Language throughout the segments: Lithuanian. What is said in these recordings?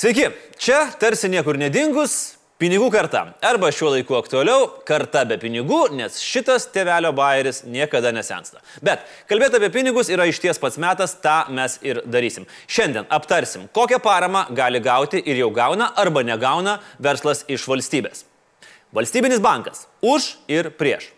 Sveiki, čia tarsi niekur nedingus pinigų karta. Arba šiuo laiku aktualiau - karta be pinigų, nes šitas tėvelio bairis niekada nesensta. Bet kalbėti apie pinigus yra išties pats metas, tą mes ir darysim. Šiandien aptarsim, kokią paramą gali gauti ir jau gauna arba negauna verslas iš valstybės. Valstybinis bankas - už ir prieš.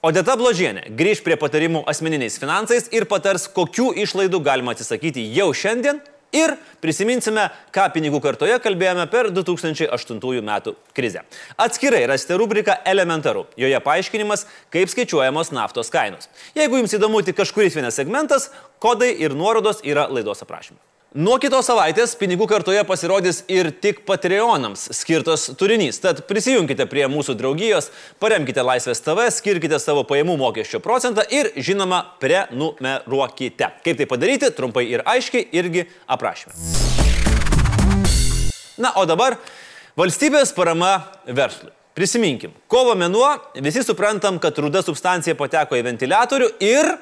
Odeta Bložienė grįž prie patarimų asmeniniais finansais ir patars, kokių išlaidų galima atsisakyti jau šiandien Ir prisiminsime, ką pinigų kartoje kalbėjome per 2008 metų krizę. Atskirai rasite rubriką Elementaru. Joje paaiškinimas, kaip skaičiuojamos naftos kainos. Jeigu jums įdomu tik kažkuris vienas segmentas, kodai ir nuorodos yra laidos aprašyme. Nuo kitos savaitės pinigų kartoje pasirodys ir tik Patreonams skirtas turinys. Tad prisijunkite prie mūsų draugijos, paremkite Laisvės TV, skirkite savo pajamų mokesčio procentą ir, žinoma, prenumeruokite. Kaip tai padaryti, trumpai ir aiškiai, irgi aprašyme. Na, o dabar valstybės parama verslui. Prisiminkim, kovo mėnuo visi suprantam, kad ruda substancija pateko į ventiliatorių ir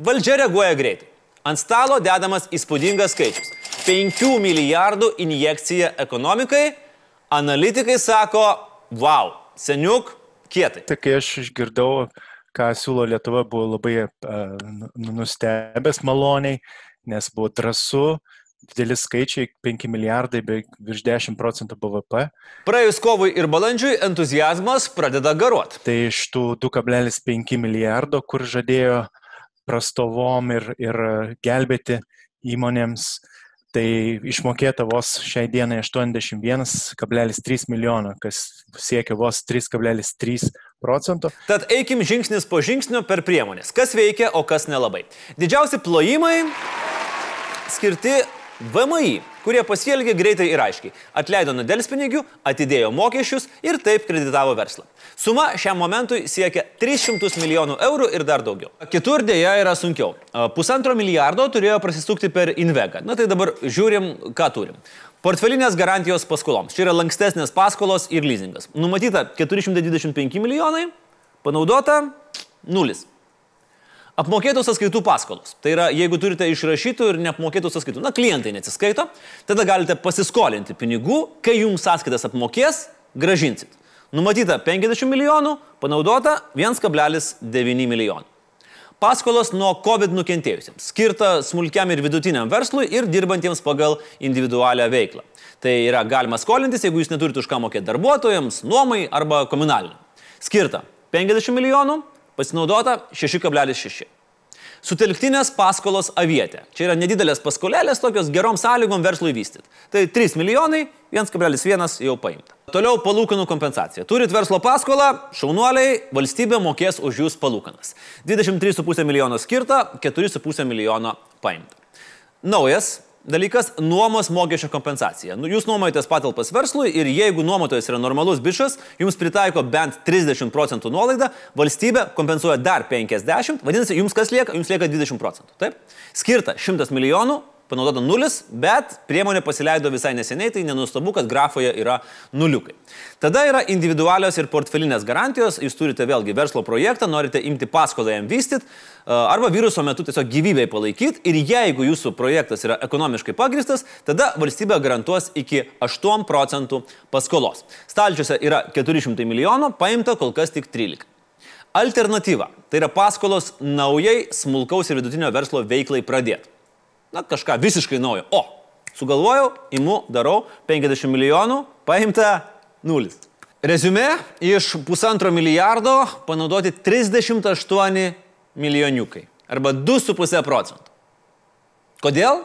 valdžia reaguoja greitai. Ant stalo dedamas įspūdingas skaičius - 5 milijardų injekcija ekonomikai. Analitikai sako, wow, seniuk, kietai. Tai kai aš išgirdau, ką siūlo Lietuva, buvau labai uh, nustebęs maloniai, nes buvo drąsu, dideli skaičiai - 5 milijardai, beveik virš 10 procentų BVP. Praėjus kovui ir balandžiui entuzijazmas pradeda garuoti. Tai iš tų 2,5 milijardo, kur žadėjo prastovom ir, ir gelbėti įmonėms. Tai išmokėta vos šiai dienai 81,3 milijono, kas siekia vos 3,3 procento. Tad eikim žingsnis po žingsnio per priemonės. Kas veikia, o kas nelabai. Didžiausi plojimai skirti VMI, kurie pasielgė greitai ir aiškiai. Atleido nuo delspinigių, atidėjo mokesčius ir taip kreditavo verslą. Suma šiam momentui siekia 300 milijonų eurų ir dar daugiau. Kitur dėja yra sunkiau. Pusantro milijardo turėjo prasisukti per Invega. Na tai dabar žiūrim, ką turim. Portfelinės garantijos paskoloms. Čia yra lankstesnės paskolos ir leasingas. Numatyta 425 milijonai, panaudota 0. Apmokėtų sąskaitų paskolos. Tai yra, jeigu turite išrašytų ir neapmokėtų sąskaitų, na, klientai neatsiskaito, tada galite pasiskolinti pinigų, kai jums sąskaitas apmokės, gražinsit. Numatyta 50 milijonų, panaudota 1,9 milijonų. Paskolos nuo COVID nukentėjusiems, skirta smulkiam ir vidutiniam verslui ir dirbantiems pagal individualią veiklą. Tai yra galima skolintis, jeigu jūs neturite už ką mokėti darbuotojams, nuomai arba komunaliniam. Skirta 50 milijonų, pasinaudota 6,6. Sutelktinės paskolos avietė. Čia yra nedidelės paskolėlės, tokios gerom sąlygom verslui vystyti. Tai 3 milijonai, 1,1 jau paimta. Toliau palūkanų kompensacija. Turit verslo paskolą, šaunuoliai, valstybė mokės už jūs palūkanas. 23,5 milijono skirta, 4,5 milijono paimta. Naujas dalykas - nuomos mokesčio kompensacija. Nu, jūs nuomojatės patalpas verslui ir jeigu nuomotojas yra normalus bišas, jums pritaiko bent 30 procentų nuolaidą, valstybė kompensuoja dar 50, vadinasi, jums kas lieka? Jums lieka 20 procentų. Taip? Skirta 100 milijonų, panaudota nulis, bet priemonė pasileido visai neseniai, tai nenustabu, kad grafoje yra nuliukai. Tada yra individualios ir portfelinės garantijos, jūs turite vėlgi verslo projektą, norite imti paskolą jam vystyti, arba viruso metu tiesiog gyvybei palaikyti ir jeigu jūsų projektas yra ekonomiškai pagristas, tada valstybė garantuos iki 8 procentų paskolos. Stalčiuose yra 400 milijonų, paimta kol kas tik 13. Alternatyva - tai yra paskolos naujai smulkaus ir vidutinio verslo veiklai pradėti na, kažką visiškai naujo. O, sugalvojau, imu, darau, 50 milijonų, paimta nulis. Rezume, iš pusantro milijardo panaudoti 38 milijoniukai arba 2,5 procentų. Kodėl?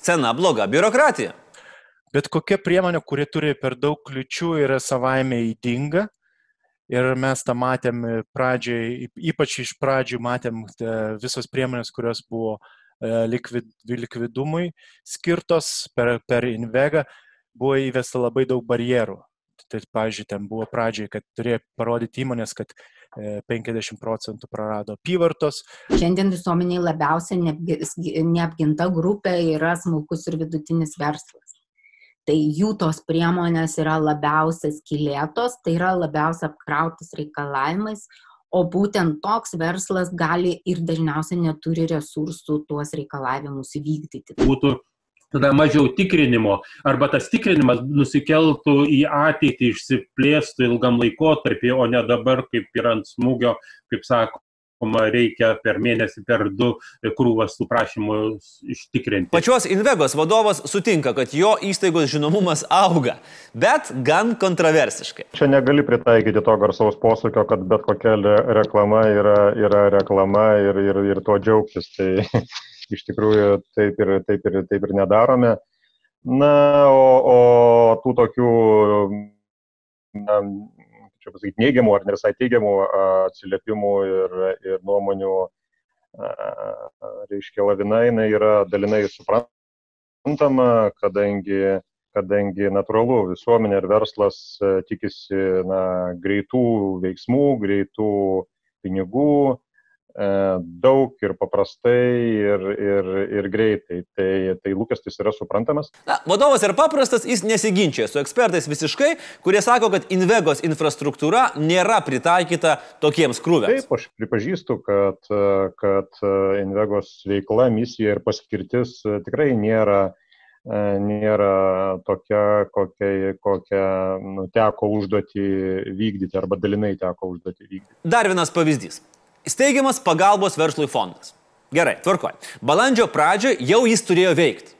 Cena bloga biurokratija. Bet kokia priemonė, kuri turi per daug kliučių, yra savaime įdinga. Ir mes tą matėm pradžiai, ypač iš pradžių matėm visos priemonės, kurios buvo uh, E, likvid, likvidumui skirtos per, per Invega buvo įvesta labai daug barjerų. Tai, pavyzdžiui, ten buvo pradžiai, kad turėjo parodyti įmonės, kad 50 e, procentų prarado apyvartos. Šiandien visuomeniai labiausiai neapginta grupė yra smulkus ir vidutinis verslas. Tai jų tos priemonės yra labiausiai skilėtos, tai yra labiausiai apkrautas reikalavimais, o būtent toks verslas gali ir dažniausiai neturi resursų tuos reikalavimus įvykdyti. Būtų tada mažiau tikrinimo, arba tas tikrinimas nusikeltų į ateitį, išsiplėstų ilgam laikotarpį, o ne dabar, kaip yra ant smūgio, kaip sako, reikia per mėnesį, per du krūvas tų prašymų ištikrinti. Pačios Invegos vadovas sutinka, kad jo įstaigos žinomumas auga, bet gan kontroversiškai. Čia negali pritaikyti to garsaus posūkio, kad bet kokia reklama yra, yra reklama ir, ir, ir tuo džiaugtis. Tai iš tikrųjų taip ir, taip ir, taip ir nedarome. Na, o, o tų tokių, na, čia pasakyti, neigiamų ar ne visai teigiamų atsiliepimų ir, ir nuomonių, reiškia, lavina jinai yra dalinai suprantama, kadangi, kadangi natūralu visuomenė ir verslas tikisi na, greitų veiksmų, greitų pinigų, daug ir paprastai ir, ir, ir greitai. Tai, tai lūkestis yra suprantamas. Na, vadovas yra paprastas, jis nesiginčia su ekspertais visiškai, kurie sako, kad Invegos infrastruktūra nėra pritaikyta tokiems krūviams. Taip, aš pripažįstu, kad, kad Invegos veikla, misija ir paskirtis tikrai nėra nėra tokia, kokia, kokia nu, teko užduoti vykdyti arba dalinai teko užduoti vykdyti. Dar vienas pavyzdys. Steigiamas pagalbos verslui fondas. Gerai, tvarkoj. Balandžio pradžioje jau jis turėjo veikti.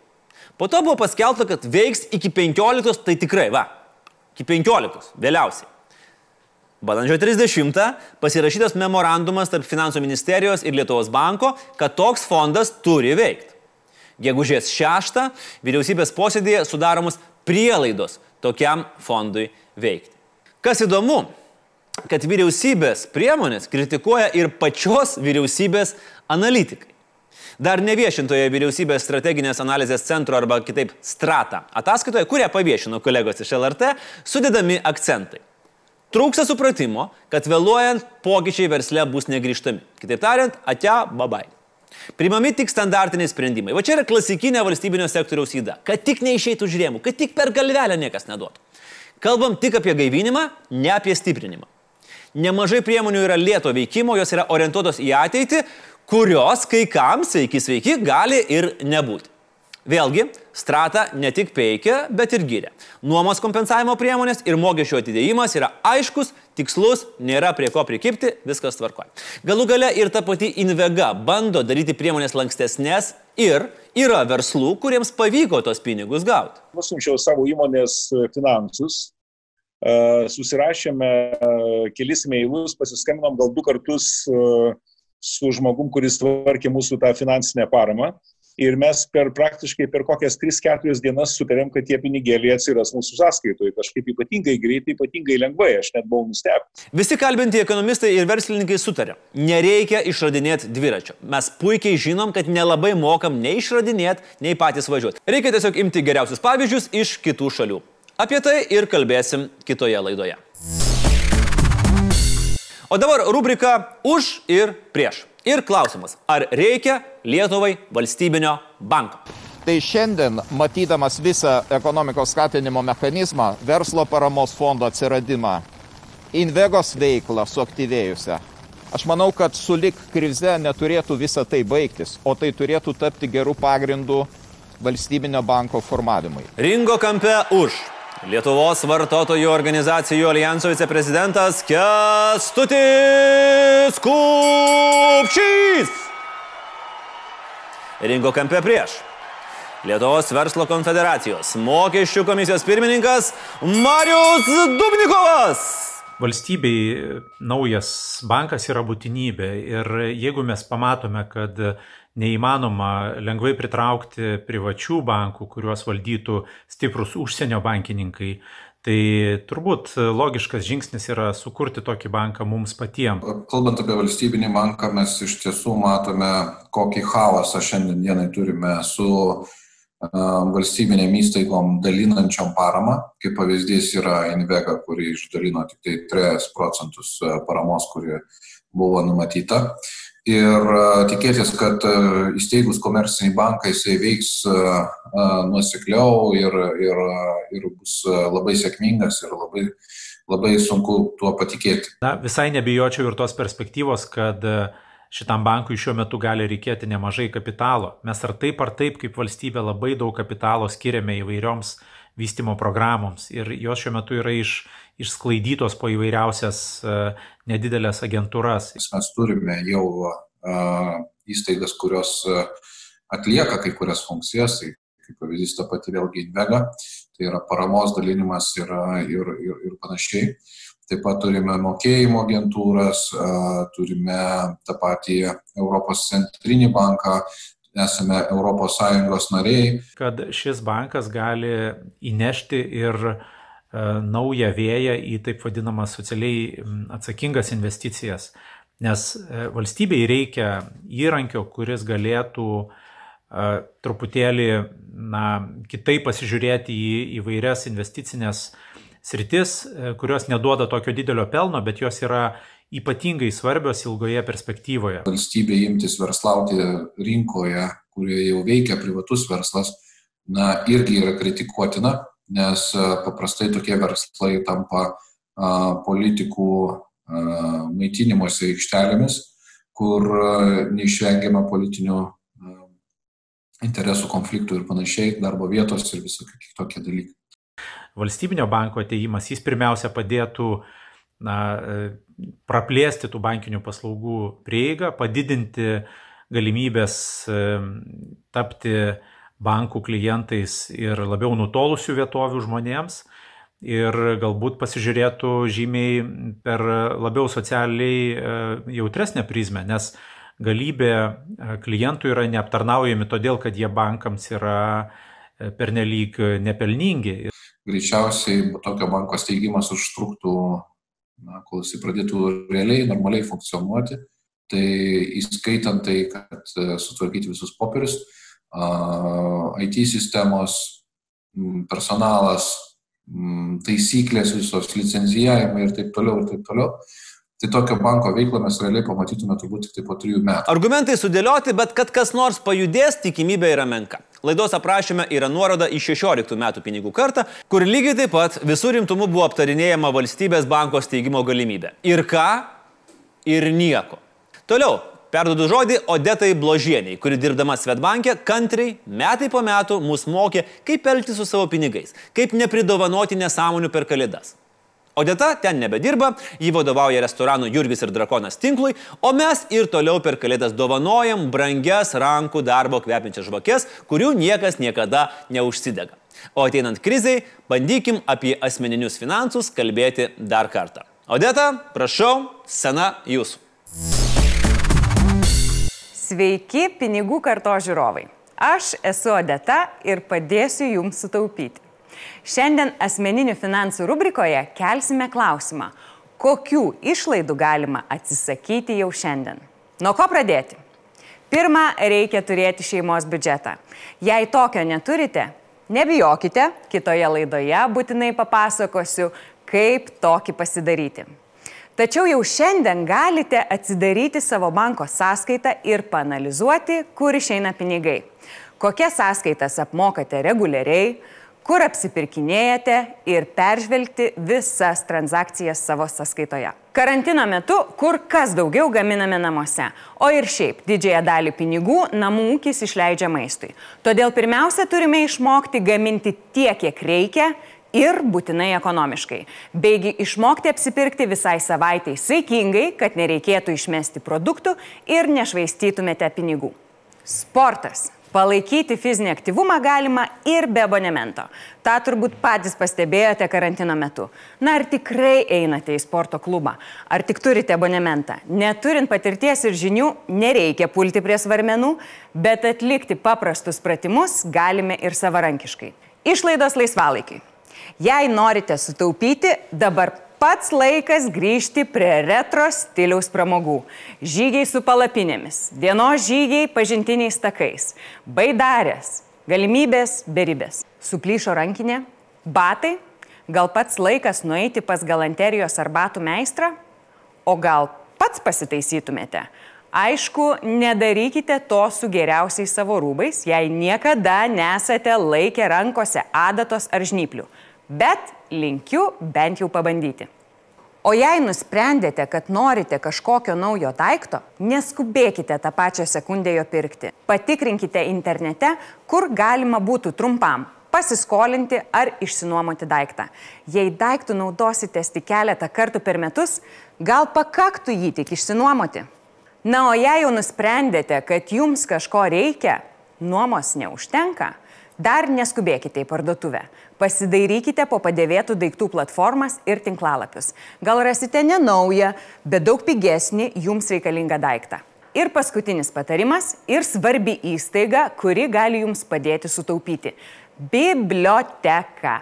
Po to buvo paskelbta, kad veiks iki 15, tai tikrai, va, iki 15, vėliausiai. Balandžio 30 pasirašytas memorandumas tarp Finansų ministerijos ir Lietuvos banko, kad toks fondas turi veikti. Gegužės 6 vyriausybės posėdėje sudaromos prielaidos tokiam fondui veikti. Kas įdomu, kad vyriausybės priemonės kritikuoja ir pačios vyriausybės analitikai. Dar neviešintoje vyriausybės strateginės analizės centro arba kitaip strata ataskaitoje, kurią paviešino kolegos iš LRT, sudedami akcentai. Trūksta supratimo, kad vėluojant pokyčiai versle bus negryžtami. Kitaip tariant, atia babai. Primami tik standartiniai sprendimai. Va čia yra klasikinė valstybinio sektoriaus įda. Kad tik neišeitų rėmų, kad tik per galvelę niekas neduotų. Kalbam tik apie gaivinimą, ne apie stiprinimą. Nemažai priemonių yra lėto veikimo, jos yra orientuotos į ateitį, kurios kai kam, sveiki, sveiki, gali ir nebūti. Vėlgi, strata ne tik peikia, bet ir gyrė. Nuomos kompensavimo priemonės ir mokesčio atidėjimas yra aiškus, tikslus, nėra prie ko prikipti, viskas tvarkoja. Galų gale ir ta pati Invega bando daryti priemonės lankstesnės ir yra verslų, kuriems pavyko tos pinigus gauti. Nusinčiau savo įmonės finansus susirašėme kelis mailus, pasiskambinom gal du kartus su žmogum, kuris tvarkė mūsų tą finansinę paramą. Ir mes per praktiškai per kokias 3-4 dienas sutarėm, kad tie pinigėliai atsiras mūsų sąskaitoje kažkaip ypatingai greitai, ypatingai lengvai, aš net buvau nustebęs. Visi kalbinti ekonomistai ir verslininkai sutarė, nereikia išradinėti dviračio. Mes puikiai žinom, kad nelabai mokam nei išradinėti, nei patys važiuoti. Reikia tiesiog imti geriausius pavyzdžius iš kitų šalių. Apie tai ir kalbėsim kitoje laidoje. O dabar rubrika už ir prieš. Ir klausimas, ar reikia Lietuvai valstybinio banko? Tai šiandien, matydamas visą ekonomikos skatinimo mechanizmą, verslo paramos fondo atsiradimą, Invegos veiklą suaktyvėjusią, aš manau, kad sulik krize neturėtų visa tai baigtis, o tai turėtų tapti gerų pagrindų valstybinio banko formavimui. Ringo kampe už. Lietuvos vartotojų organizacijų alijanso viceprezidentas Kestutis Kupčys. Ringo kampe prieš. Lietuvos verslo konfederacijos mokesčių komisijos pirmininkas Marius Dubnikovas. Valstybei naujas bankas yra būtinybė ir jeigu mes pamatome, kad neįmanoma lengvai pritraukti privačių bankų, kuriuos valdytų stiprus užsienio bankininkai. Tai turbūt logiškas žingsnis yra sukurti tokį banką mums patiems. Kalbant apie valstybinį banką, mes iš tiesų matome, kokį chaosą šiandienai turime su valstybinėm įstaigom dalinančiom paramą. Kaip pavyzdys yra Invega, kuri išdalino tik tai 3 procentus paramos, kuri buvo numatyta ir tikėtis, kad įsteigus komercinį banką jisai veiks nuosekliau ir, ir, ir bus labai sėkmingas ir labai, labai sunku tuo patikėti. Na, visai nebijočiau ir tos perspektyvos, kad šitam bankui šiuo metu gali reikėti nemažai kapitalo. Mes ar taip ar taip kaip valstybė labai daug kapitalo skiriame įvairioms vystimo programoms ir jos šiuo metu yra iš, išsklaidytos po įvairiausias uh, nedidelės agentūras. Mes turime jau uh, įstaigas, kurios uh, atlieka kai kurias funkcijas, tai kaip pavyzdys ta pati vėlgi Invega, tai yra paramos dalinimas ir, ir, ir, ir panašiai. Taip pat turime mokėjimo agentūras, turime tą patį Europos centrinį banką, esame ES nariai. Kad šis bankas gali įnešti ir naują vėją į taip vadinamas socialiai atsakingas investicijas. Nes valstybei reikia įrankio, kuris galėtų truputėlį na, kitaip pasižiūrėti į įvairias investicinės sritis, kurios neduoda tokio didelio pelno, bet jos yra ypatingai svarbios ilgoje perspektyvoje. Valstybė imtis verslauti rinkoje, kurioje jau veikia privatus verslas, na, irgi yra kritikuotina, nes paprastai tokie verslai tampa a, politikų a, maitinimuose aikštelėmis, kur a, neišvengiama politinių a, interesų konfliktų ir panašiai, darbo vietos ir visokie kitokie dalykai. Valstybinio banko ateimas, jis pirmiausia padėtų uh, na, e, praplėsti tų bankinių paslaugų prieigą, padidinti galimybės e, tapti bankų klientais ir labiau nutolusių vietovių žmonėms ir galbūt pasižiūrėtų žymiai per labiau socialiai e, jautresnę prizmę, nes galybė klientų yra neaptarnaujami todėl, kad jie bankams yra pernelyg nepelningi. Greičiausiai tokio banko steigimas užtruktų na, kol jisai pradėtų realiai, normaliai funkcionuoti, tai įskaitant tai, kad e, sutvarkyti visus popierius, IT sistemos, personalas, taisyklės visos, licenzijavimai ir taip toliau, ir taip toliau. Tai tokio banko veiklą mes realiai pamatytume turbūt tik tai po trijų metų. Argumentai sudėlioti, bet kad kas nors pajudės, tikimybė yra menka. Laidos aprašyme yra nuoroda į 16 metų pinigų kartą, kur lygiai taip pat visų rimtumu buvo aptarinėjama valstybės banko steigimo galimybė. Ir ką? Ir nieko. Toliau, perdodu žodį Odetai Bložieniai, kuri dirbdama Svetbankė kantriai metai po metų mus mokė, kaip elgtis su savo pinigais, kaip nepridovanoti nesąmonių per kalėdas. Odeta ten nebedirba, jį vadovauja restoranų Jurgis ir Drakonas tinklui, o mes ir toliau per kalėdas dovanojam brangias rankų darbo kvepiančias žvakės, kurių niekas niekada neužsidega. O ateinant kriziai, bandykim apie asmeninius finansus kalbėti dar kartą. Odeta, prašau, sena jūsų. Sveiki, pinigų karto žiūrovai. Aš esu Odeta ir padėsiu jums sutaupyti. Šiandien asmeninių finansų rubrikoje kelsime klausimą, kokių išlaidų galima atsisakyti jau šiandien. Nuo ko pradėti? Pirma, reikia turėti šeimos biudžetą. Jei tokio neturite, nebijokite, kitoje laidoje būtinai papasakosiu, kaip tokį pasidaryti. Tačiau jau šiandien galite atsidaryti savo banko sąskaitą ir panalizuoti, kur išeina pinigai. Kokias sąskaitas apmokate reguliariai, kur apsipirkinėjate ir peržvelgti visas transakcijas savo sąskaitoje. Karantino metu kur kas daugiau gaminame namuose, o ir šiaip didžiąją dalį pinigų namų ūkis išleidžia maistui. Todėl pirmiausia turime išmokti gaminti tiek, kiek reikia ir būtinai ekonomiškai. Beigi išmokti apsipirkti visai savaitai saikingai, kad nereikėtų išmesti produktų ir nešvaistytumėte pinigų. Sportas Palaikyti fizinį aktyvumą galima ir be abonemento. Ta turbūt patys pastebėjote karantino metu. Na, ar tikrai einate į sporto klubą? Ar tik turite abonementą? Neturint patirties ir žinių, nereikia pulti prie svarmenų, bet atlikti paprastus pratimus galime ir savarankiškai. Išlaidos laisvalaikiai. Jei norite sutaupyti, dabar pats laikas grįžti prie retro stiliaus pramogų. Žygiai su palapinėmis, dienos žygiai pažintiniais takais, baidarės, galimybės beribės. Suplyšo rankinė, batai, gal pats laikas nueiti pas galanterijos ar batų meistrą, o gal pats pasitaisytumėte. Aišku, nedarykite to su geriausiais savo rūbais, jei niekada nesate laikę rankose adatos ar žnyplių bet linkiu bent jau pabandyti. O jei nusprendėte, kad norite kažkokio naujo daikto, neskubėkite tą pačią sekundę jo pirkti. Patikrinkite internete, kur galima būtų trumpam pasiskolinti ar išsinuomoti daiktą. Jei daiktų naudositės tik keletą kartų per metus, gal pakaktų jį tik išsinuomoti. Na, o jei jau nusprendėte, kad jums kažko reikia, nuomos neužtenka, dar neskubėkite į parduotuvę. Pasidairykite po padėvėtų daiktų platformas ir tinklalapius. Gal rasite ne naują, bet daug pigesnį jums reikalingą daiktą. Ir paskutinis patarimas ir svarbi įstaiga, kuri gali jums padėti sutaupyti - biblioteka.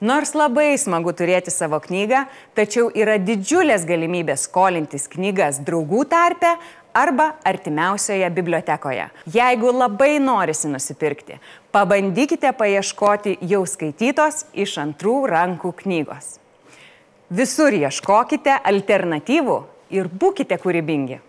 Nors labai smagu turėti savo knygą, tačiau yra didžiulės galimybės skolintis knygas draugų tarpe arba artimiausioje bibliotekoje. Jeigu labai norisi nusipirkti, pabandykite paieškoti jau skaitytos iš antrų rankų knygos. Visur ieškokite alternatyvų ir būkite kūrybingi.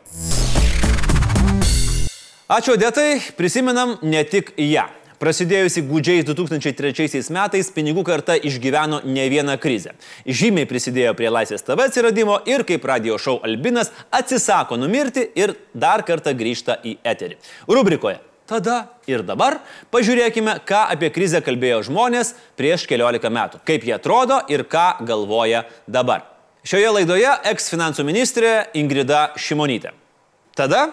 Ačiū Dėtai, prisimenam ne tik ją. Prasidėjusi gudžiais 2003 metais pinigų karta išgyveno ne vieną krizę. Žymiai prisidėjo prie Laisvės TV atsiradimo ir kaip radio šou Albinas atsisako numirti ir dar kartą grįžta į eterį. Rubrikoje Tada ir dabar pažiūrėkime, ką apie krizę kalbėjo žmonės prieš keliolika metų, kaip jie atrodo ir ką galvoja dabar. Šioje laidoje eks finansų ministrė Ingrida Šimonytė. Tada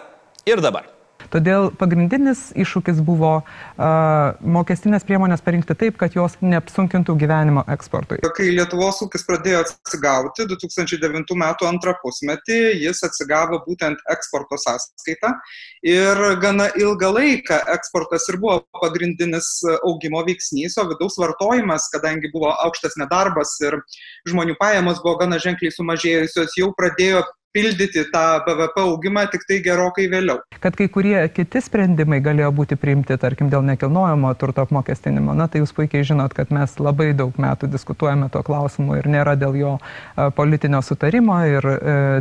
ir dabar. Todėl pagrindinis iššūkis buvo uh, mokestinės priemonės parinkti taip, kad jos neapsunkintų gyvenimo eksportui. Kai Lietuvos ūkis pradėjo atsigauti 2009 m. antrą pusmetį, jis atsigavo būtent eksporto sąskaitą ir gana ilgą laiką eksportas ir buvo pagrindinis augimo veiksnys, o vidaus vartojimas, kadangi buvo aukštas nedarbas ir žmonių pajamos buvo gana ženkliai sumažėjusios, jau pradėjo pildyti tą BVP augimą tik tai gerokai vėliau. Kad kai kurie kiti sprendimai galėjo būti priimti, tarkim, dėl nekilnojamo turto apmokestinimo, na tai jūs puikiai žinot, kad mes labai daug metų diskutuojame tuo klausimu ir nėra dėl jo e, politinio sutarimo ir e,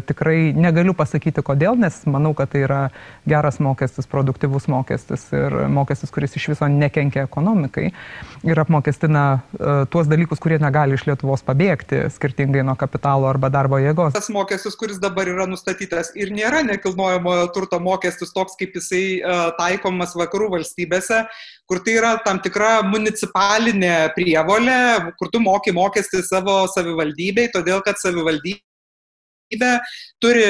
tikrai negaliu pasakyti kodėl, nes manau, kad tai yra geras mokestis, produktyvus mokestis ir mokestis, kuris iš viso nekenkia ekonomikai ir apmokestina e, tuos dalykus, kurie negali iš Lietuvos pabėgti, skirtingai nuo kapitalo arba darbo jėgos. Tas mokestis, kuris dabar dabar yra nustatytas ir nėra nekilnojamojo turto mokestis toks, kaip jisai uh, taikomas vakarų valstybėse, kur tai yra tam tikra municipalinė prievolė, kur tu moki mokestį savo savivaldybei, todėl kad savivaldybė turi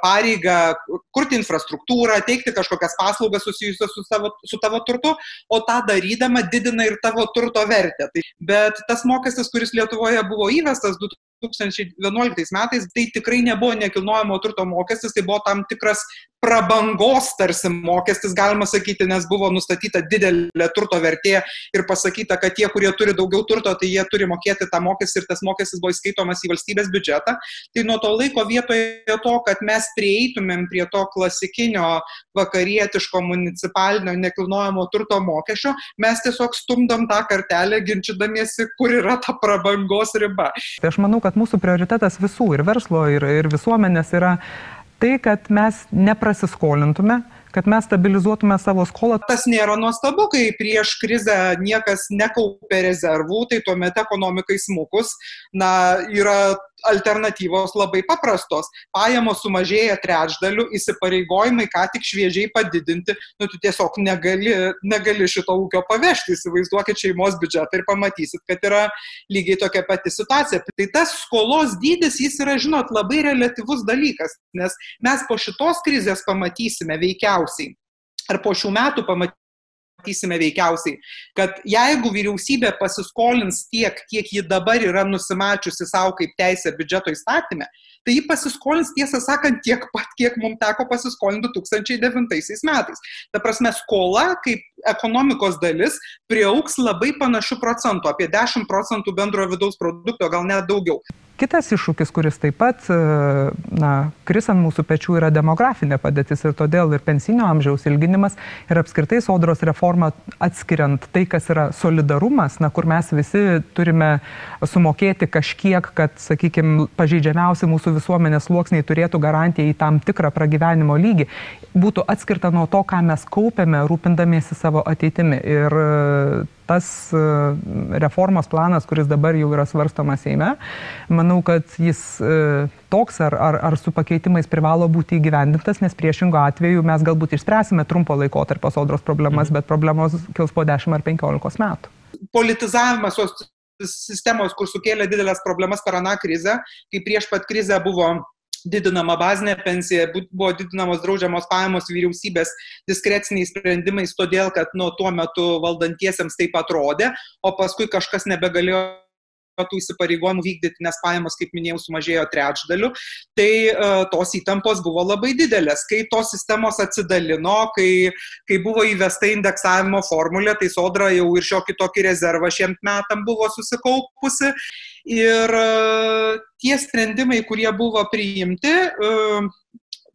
pareigą kurti infrastruktūrą, teikti kažkokias paslaugas susijusias su, savo, su tavo turtu, o tą darydama didina ir tavo turto vertę. Tai, bet tas mokestis, kuris Lietuvoje buvo įvestas 2011 metais tai tikrai nebuvo nekilnojamo turto mokestis, tai buvo tam tikras prabangos tarsi mokestis, galima sakyti, nes buvo nustatyta didelė turto vertė ir pasakyta, kad tie, kurie turi daugiau turto, tai jie turi mokėti tą mokestį ir tas mokestis buvo įskaitomas į valstybės biudžetą. Tai nuo to laiko vietoje to, kad mes prieitumėm prie to klasikinio vakarietiško municipalinio nekilnojamo turto mokesčio, mes tiesiog stumdom tą kartelę, ginčydamiesi, kur yra ta prabangos riba. Tai aš manau, kad mūsų prioritetas visų ir verslo, ir, ir visuomenės yra tai, kad mes neprasiskolintume, kad mes stabilizuotume savo skolą. Tas nėra nuostabu, kai prieš krizę niekas nekaupė rezervų, tai tuomet ekonomikai smukus, na, yra alternatyvos labai paprastos. Pajamos sumažėja trečdaliu, įsipareigojimai ką tik šviežiai padidinti, nu tu tiesiog negali, negali šito ūkio pavežti, įsivaizduokit šeimos biudžetą ir pamatysit, kad yra lygiai tokia pati situacija. Tai tas skolos dydis, jis yra, žinot, labai relativus dalykas, nes mes po šitos krizės pamatysime veikiausiai, ar po šių metų pamatysime, matysime veikiausiai, kad jeigu vyriausybė pasiskolins tiek, kiek ji dabar yra nusimačiusi savo kaip teisė biudžeto įstatymė, tai ji pasiskolins, tiesą sakant, tiek pat, kiek mums teko pasiskolinti 2009 metais. Ta prasme, skola kaip ekonomikos dalis prieauks labai panašių procentų, apie 10 procentų bendrojo vidaus produkto, gal net daugiau. Kitas iššūkis, kuris taip pat e, na, kris ant mūsų pečių, yra demografinė padėtis ir todėl ir pensinio amžiaus ilginimas ir apskritai sodros reforma atskiriant tai, kas yra solidarumas, na, kur mes visi turime sumokėti kažkiek, kad, sakykime, pažeidžiamiausi mūsų visuomenės sluoksniai turėtų garantiją į tam tikrą pragyvenimo lygį, būtų atskirta nuo to, ką mes kaupiame, rūpindamiesi savo ateitimi. Ir tas e, reformos planas, kuris dabar jau yra svarstomas Seime, manau, kad jis e, toks ar, ar, ar su pakeitimais privalo būti įgyvendintas, nes priešingų atveju mes galbūt išspręsime trumpo laiko tarp sodros problemas, mhm. bet problemos kils po 10 ar 15 metų. Politizavimas sistemos, kur sukėlė didelės problemas per aną krizę, kai prieš pat krizę buvo didinama bazinė pensija, buvo didinamos draudžiamos pajamos vyriausybės diskreciniais sprendimais, todėl kad nuo tuo metu valdantiesiems taip atrodė, o paskui kažkas nebegalėjo tų įsipareigojimų vykdyti, nes pajamos, kaip minėjau, sumažėjo trečdaliu, tai uh, tos įtampos buvo labai didelės. Kai tos sistemos atsidalino, kai, kai buvo įvesta indeksavimo formulė, tai sodra jau ir šiokį tokį rezervą šiem metam buvo susikaupusi Ir e, tie sprendimai, kurie buvo priimti, e,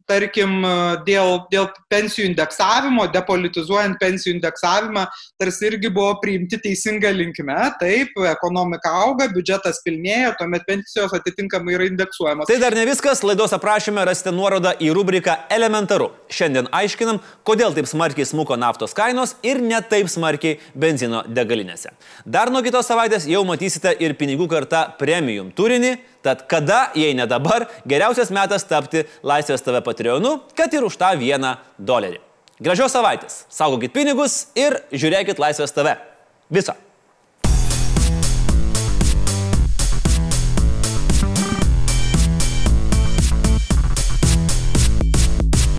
tarkim, dėl, dėl pensijų indeksavimo, depolitizuojant pensijų indeksavimą, tarsi irgi buvo priimti teisinga linkme. Taip, ekonomika auga, biudžetas pilnėja, tuomet pensijos atitinkamai yra indeksuojamos. Tai dar ne viskas, laidos aprašyme rasite nuorodą į rubriką Elementaru. Šiandien aiškinam, kodėl taip smarkiai smuko naftos kainos ir ne taip smarkiai benzino degalinėse. Dar nuo kitos savaitės jau matysite ir pinigų kartą premium turinį Tad kada, jei ne dabar, geriausias metas tapti Laisvės TV Patreonu, kad ir už tą vieną dolerį. Gražios savaitės, saugokit pinigus ir žiūrėkit Laisvės TV. Viso.